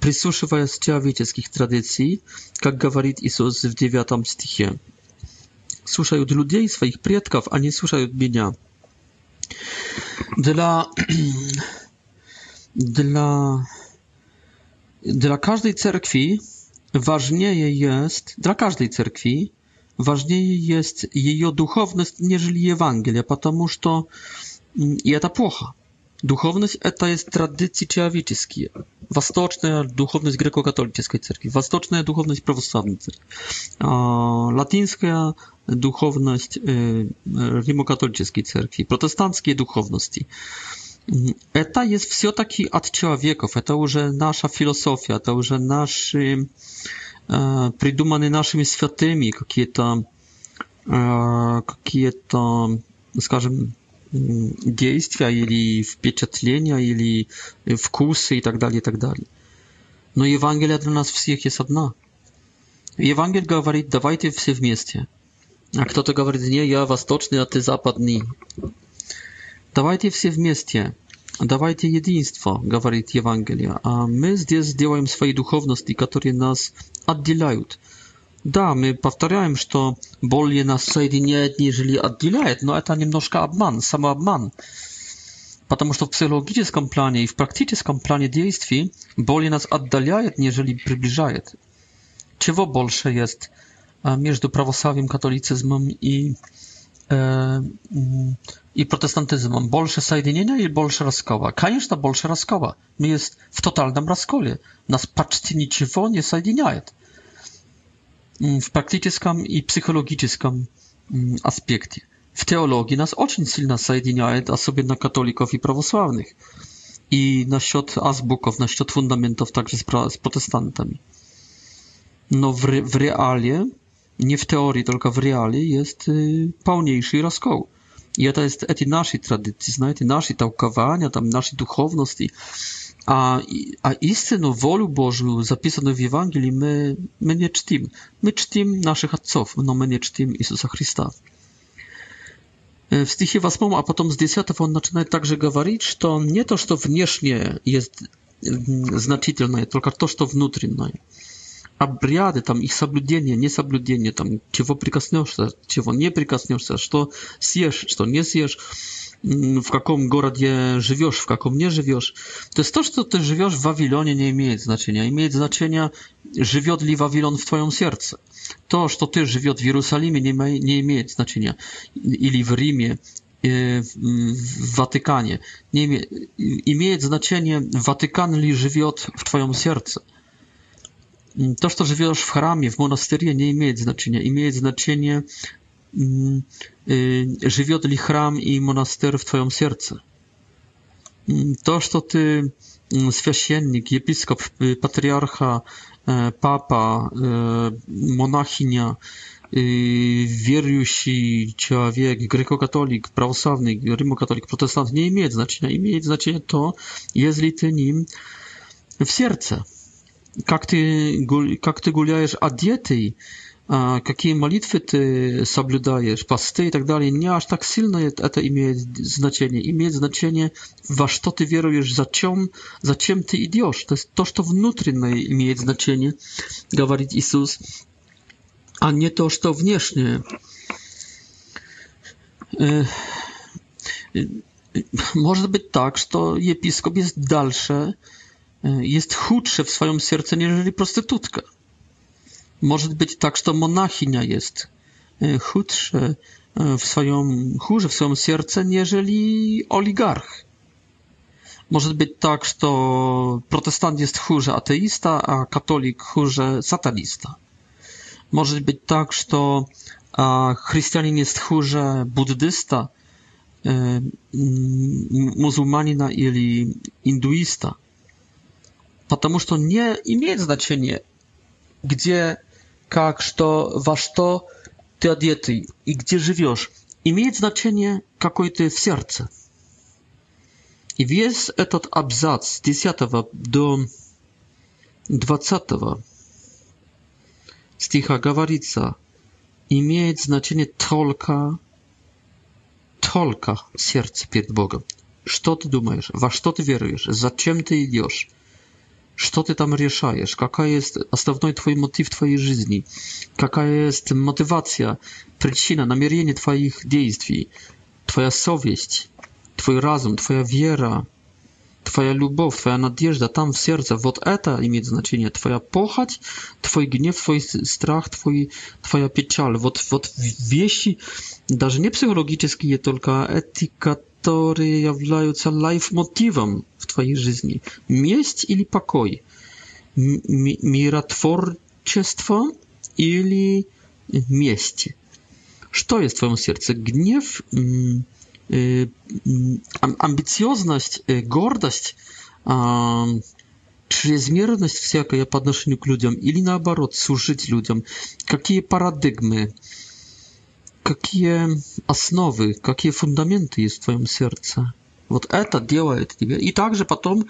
прислушиваясь человеческих традиций, как говорит Иисус в 9 стихе. Слушают людей, своих предков, они слушают меня. Для, для, для каждой церкви важнее есть, для каждой церкви важнее есть ее духовность, нежели Евангелие, потому что и это плохо. Духовность – это из традиции человеческие. Восточная духовность греко-католической церкви, восточная духовность православной церкви, латинская духовность римо-католической церкви, протестантские духовности. Это есть все-таки от человеков, это уже наша философия, это уже наши, придуманы нашими святыми какие-то, какие-то, скажем, действия или впечатления или вкусы и так далее, и так далее. Но Евангелие для нас всех есть одна. Евангелие говорит, давайте все вместе. А кто-то говорит, не, я восточный, а ты западный. Давайте все вместе. Давайте единство, говорит Евангелие. А мы здесь делаем свои духовности, которые нас отделяют. Да, мы повторяем, что более нас соединяет, нежели отделяет, но это немножко обман, самообман. Потому что в психологическом плане и в практическом плане действий более нас отдаляет, нежели приближает. Чего больше есть между православием, католицизмом и, э, и протестантизмом? Больше соединения или больше раскола? Конечно, больше раскола. Мы есть в тотальном расколе. Нас почти ничего не соединяет. Mm, w praktycznym i psychologicznym mm, aspekcie. W teologii nas очень silna sobie na katolików i prawosławnych. I na счет азбуков, na счет fundamentów także z protestantami. No w, w realie, nie w teorii, tylko w realie jest pełniejszy rozkoł. I to jest eti naszej tradycji, znajdziecie, naszej tałkowania, tam naszej duchowności a a no wolu Bożą zapisaną w Ewangelii my my nie czcimy. My czcimy naszych ojców, no my nie czcimy Jezusa Chrystusa. W stychie 8, a potem z 10 on zaczyna także mówić, To nie to, co wewnętrznie jest mm, znaczytelne, tylko to, co wewnętrzne. Обряды, там их соблюдение, не соблюдение, там чего прикоснешься, чего не прикоснешься, что съешь, что nie съешь. Mm, w jakim je żywiesz, w jakim nie żywiesz. To jest to, co ty żywiesz w Wawilonie, nie ma znaczenia. Imieje znaczenie, żywiot li Wawilon w twoim sercu. To, co ty żywiot w Jerusalemie nie ma nie ma znaczenia. Ili w Rimie, y, w Watykanie. Nie imieje znaczenie, Watykan li żywiot w twoim sercu. To, co żywiesz w hramie, w monasterii, nie ma znaczenia. I Imieje znaczenie, живет ли храм и монастырь в твоем сердце. То, что ты священник, епископ, патриарха, папа, монахиня, верующий человек, греко-католик, православный, римо-католик, протестант, не имеет значения. Имеет значение то, если ты ним в сердце. Как ты, как ты гуляешь одетый, какие молитвы ты соблюдаешь, посты и так далее, не аж так сильно это имеет значение. Имеет значение, во что ты веруешь, зачем, зачем ты идешь. То есть то, что внутреннее имеет значение, говорит Иисус, а не то, что внешнее. Может быть так, что епископ есть дальше, есть худше в своем сердце, нежели проститутка. Может быть так, что монахиня jest e, chudszy e, w swoim, chórze w swoim sercu, nieżeli oligarch. Może być tak, że protestant jest chórze ateista, a katolik chórze satanista. Może być tak, że chrześcijanin jest chórze buddysta, e, muzułmanina или индуиста. Потому что не имеет значения, gdzie как, что, во что ты одетый и где живешь, имеет значение, какой ты в сердце. И весь этот абзац с 10 до 20 стиха говорится, имеет значение только, только сердце перед Богом. Что ты думаешь, во что ты веруешь, зачем ты идешь – Что ты там решаешь? Какая есть основной твой мотив твоей жизни? Какая есть мотивация, причина, намерение твоих действий? Твоя совесть, твой разум, твоя вера, твоя любовь, твоя надежда там в сердце. Вот это имеет значение. Твоя похоть, твой гнев, твой страх, твой, твоя печаль. Вот, вот вещи, даже не психологические, только этика, которые являются лайфмотивом в твоей жизни. Месть или покой? М миротворчество или месть? Что есть в твоем сердце? Гнев, э, амбициозность, э, гордость, э, чрезмерность всякая по отношению к людям или наоборот, служить людям? Какие парадигмы? какие основы, какие фундаменты есть в твоем сердце. Вот это делает тебя. И также потом,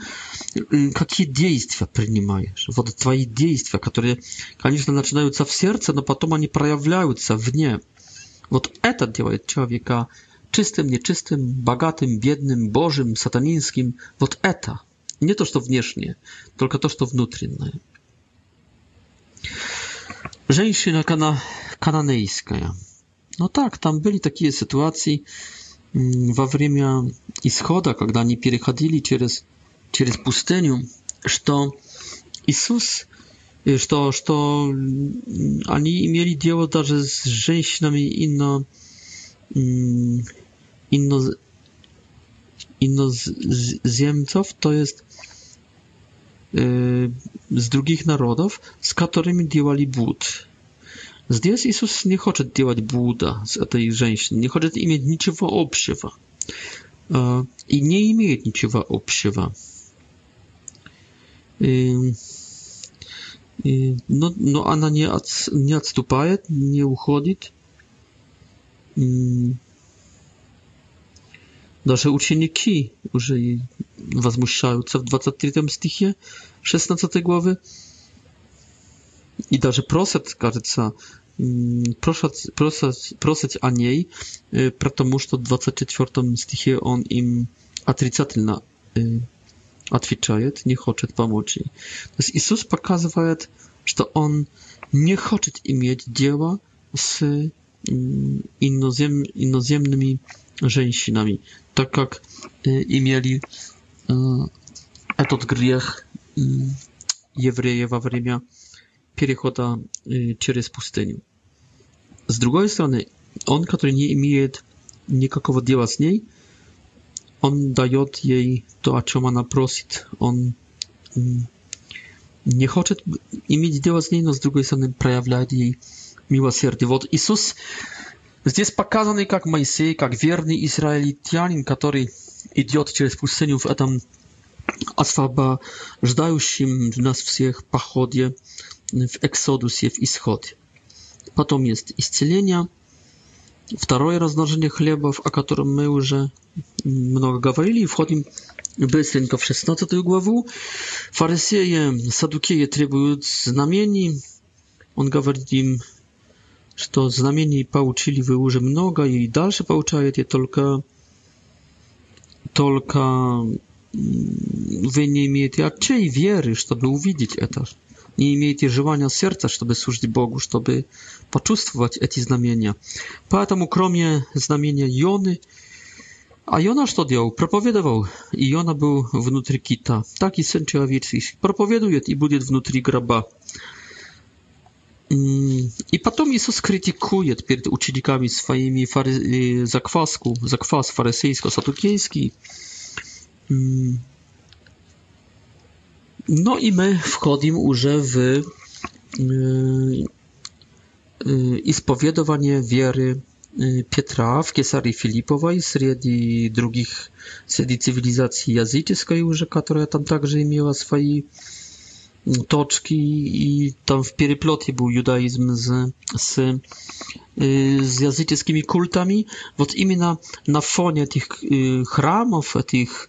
э, какие действия принимаешь. Вот твои действия, которые, конечно, начинаются в сердце, но потом они проявляются вне. Вот это делает человека чистым, нечистым, богатым, бедным, божьим, сатанинским. Вот это. Не то, что внешнее, только то, что внутреннее. Женщина кана... кананейская. No tak, tam byli takie sytuacji mm, w awrymia i schoda, kiedy oni przechodzili przez przez pustynię, że Jezus, że że oni mieli dzieło że z żeńśnami inno inno inno z, ziemców, to jest z drugich narodów, z którymi działali bud. Здесь Иисус не хочет делать Будда с этой женщиной, не хочет иметь ничего общего. И не имеет ничего общего. И, и, но, но она не, от, не отступает, не уходит. И даже ученики уже возмущаются в 23 стихе 16 главы и даже просят, кажется, просят, просят, просят о ней, потому что в 24 стихе он им отрицательно отвечает, не хочет помочь ей. То есть Иисус показывает, что Он не хочет иметь дело с инозем, иноземными женщинами, так как имели этот грех евреи во время перехода через пустыню. С другой стороны, он, который не имеет никакого дела с ней, он дает ей то, о чем она просит. Он не хочет иметь дело с ней, но с другой стороны проявляет ей милосердие. Вот Иисус здесь показан как Моисей, как верный израильтянин, который идет через пустыню в этом освобождающем нас всех походе w Eksodusie, w Ischodzie. Potem jest Iscelenia, drugie rozmnożenie chlebów, o którym my już mnogo mówili. Wchodzimy bezpośrednio w 16 głowę. Faryseje, Sadukieje требują znamieni. On mówi im, że to znamieni pouczyli wy już mnogo i dalsze pouczają je tylko tylko mm, wy nie macie aczej wiery, żeby uwidzieć etaż не имеете желания сердца, чтобы служить Богу, чтобы почувствовать эти знамения. Поэтому кроме знамения Йоны, а Йона что делал? Проповедовал. И Йона был внутри кита. Так и Сын Человеческий проповедует и будет внутри гроба. И потом Иисус критикует перед учениками своими фари... закваску, заквас фарисейско-сатукейский. No i my wchodzimy już w y, y, y, wiery Piotra w Kesarii Filipowej, wśród drugich sedi cywilizacji jazyckiej już, która tam także miała swoje mm, toczki i tam w pieryplotie był judaizm z, z, y, jazyckimi kultami. Wot imię na fonie tych y, chramów, tych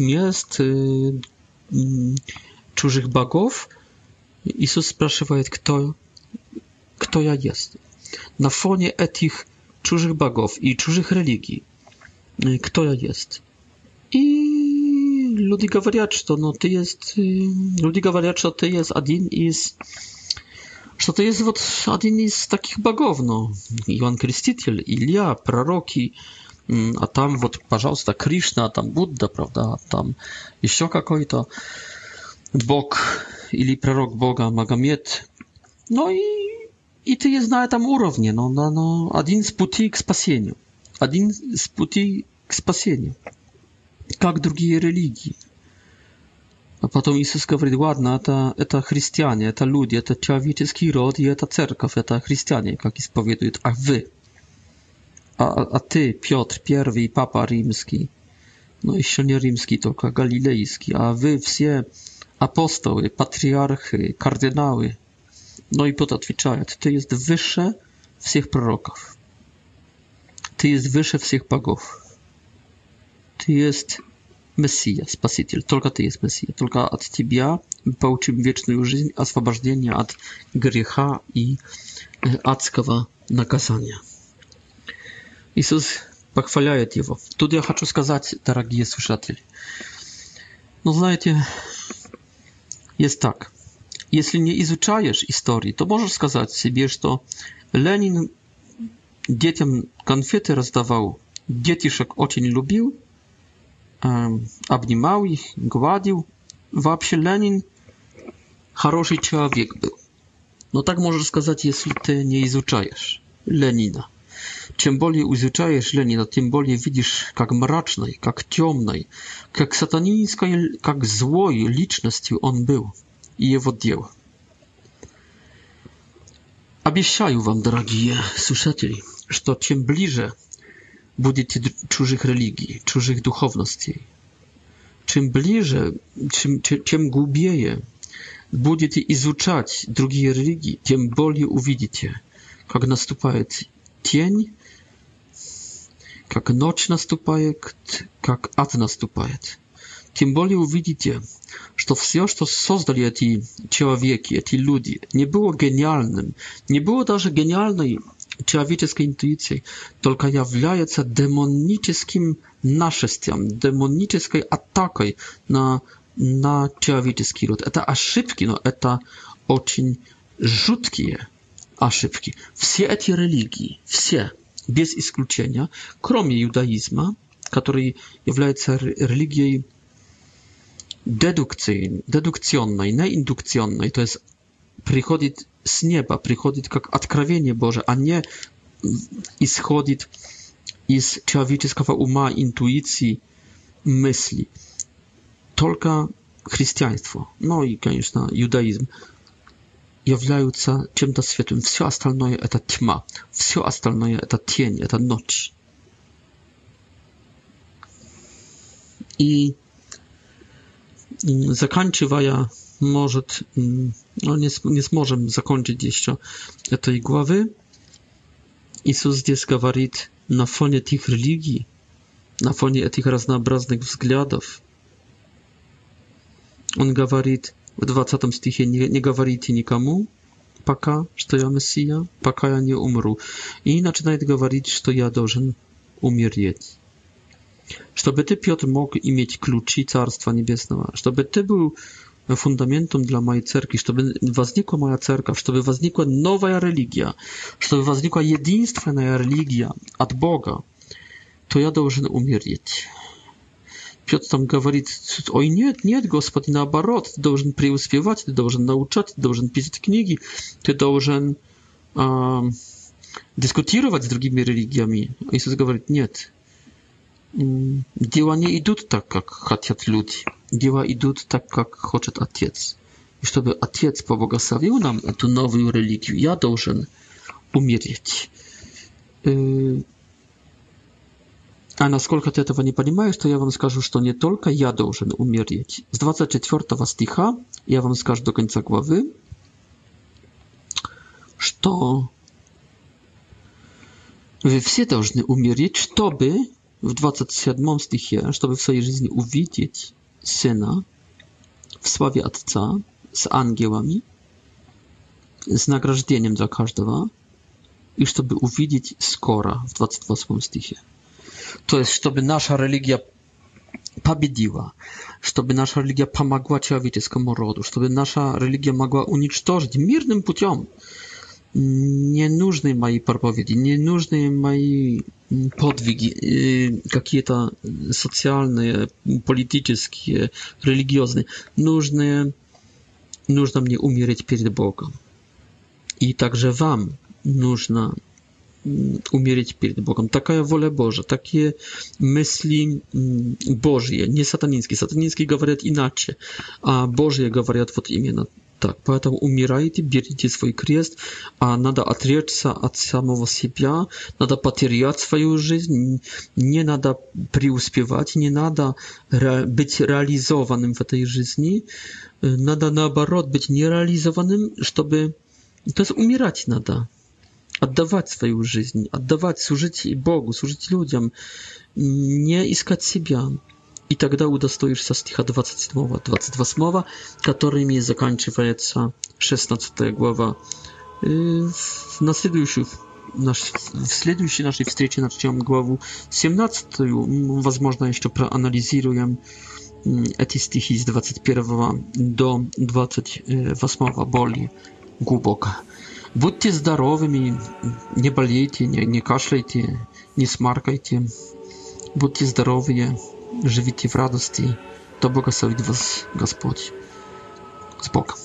y, miast, y, чужих богов, Иисус спрашивает, кто, кто я есть. На фоне этих чужих богов и чужих религий, кто я есть. И люди говорят, что ну, ты есть, люди говорят, что ты есть один из что ты есть вот один из таких богов, ну, Иоанн Креститель, Илья, пророки, а там вот, пожалуйста, Кришна, там Будда, правда, там еще какой-то Бог или пророк Бога Магомед. Ну и, и ты есть на этом уровне, но, но, но один из путей к спасению. Один из путей к спасению. Как другие религии. А потом Иисус говорит, ладно, это, это христиане, это люди, это человеческий род, и это церковь, это христиане, как исповедует, а вы – a, ty, Piotr I, papa rzymski, no jeszcze nie rzymski, tylko galilejski, a wy wszyscy apostoły, patriarchy, kardynały, no i pod odwiczajat, ty jest wyższe wszystkich proroków. Ty jest wyższe wszystkich bogów. Ty jest Messias, Spasiciel, tylko ty jest Mesija, tylko od ciebie pouczymy wieczną życie, a od grzecha i e, adzkawa nakazania. Иисус похваляет его. Тут я хочу сказать, дорогие слушатели, ну знаете, есть так. Если не изучаешь истории, то можешь сказать себе, что Ленин детям конфеты раздавал, детишек очень любил, обнимал их, гладил. Вообще Ленин хороший человек был. Но так можешь сказать, если ты не изучаешь Ленина. Чем более изучаешь Ленина, тем более видишь, как мрачной, как темной, как сатанинской, как злой личностью он был и его дело. Обещаю вам, дорогие слушатели, что чем ближе будете чужих религий, чужих духовностей, чем ближе, чем, чем, чем глубее будете изучать другие религии, тем более увидите, как наступает тень как ночь наступает, как ад наступает. Тем более увидите, что все, что создали эти человеки, эти люди, не было гениальным, не было даже гениальной человеческой интуицией, только является демоническим нашествием, демонической атакой на, на человеческий род. Это ошибки, но это очень жуткие ошибки. Все эти религии, все – без исключения, кроме иудаизма, который является религией дедукции, дедукционной, не индукционной, то есть приходит с неба, приходит как откровение Божие, а не исходит из человеческого ума, интуиции, мысли. Только христианство, ну и, конечно, иудаизм являются чем-то светлым. Все остальное – это тьма. Все остальное – это тень, это ночь. И заканчивая, может, no nie, nie сможем закончить еще этой главы, Иисус здесь говорит, на фоне этих религий, на фоне этих разнообразных взглядов, Он говорит, w 20 stichie nie, nie gawarity nikomu, paka, że ja Mesija, paka ja nie umru. I zaczynaje gawarić, że ja должен umierć. Żeby ty, Piotr, mógł i mieć kluczy Carstwa Niebieskiego, żeby ty był fundamentem dla mojej cerki, żeby wznikła moja cerka, żeby wznikła nowa religia, żeby wznikła jedynstwa religia od Boga, to ja должен umierć. Piotr там говорит, ой, нет, нет, Господи, наоборот, ты должен преуспевать, ты должен научать, ты должен писать книги, ты должен э, дискутировать с другими религиями. Иисус говорит, нет, дела не идут так, как хотят люди, дела идут так, как хочет Отец. И чтобы Отец поблагословил нам эту новую религию, я должен умереть. А насколько ты этого не понимаешь, то я вам скажу, что не только я должен умереть. С 24 стиха я вам скажу до конца главы, что вы все должны умереть, чтобы в 27 стихе, чтобы в своей жизни увидеть Syna w sławie Otca z aniołami, z nagrożeniem dla każdego i żeby uwidzieć skora w 28 stichie то есть чтобы наша религия победила, чтобы наша религия помогла человеческому роду, чтобы наша религия могла уничтожить мирным путем не нужны мои проповеди, не нужны мои подвиги, какие-то социальные, политические, религиозные. Нужны, нужно мне умереть перед Богом. И также вам нужно Mm, umierać przed Bogiem. Taka jest wola Boża, takie myśli mm, Boże, nie satanińskie. Satanińskie mówią inaczej, a Boże mówią w imieniu. No tak, поэтому umierajcie, bierzcie swój krzyż, a nada отречься od samego siebie, nada потерять swoją жизнь, nie nada преуспевать, nie nada być realizowanym w tej жизни, nada na наоборот być nierealizowanym, żeby to jest umierać nada отдавать свою жизнь, отдавать, служить Богу, служить людям, не искать себя. И тогда удостоишься стиха 27-28, которыми заканчивается 16 глава. На следующую наш, в следующей нашей встрече начнем главу 17. Возможно, еще проанализируем эти стихи с 21 до 28 более глубоко. Будьте здоровыми, не болейте, не, не кашляйте, не смаркайте. Будьте здоровые, живите в радости. Да благословит вас Господь. С Богом.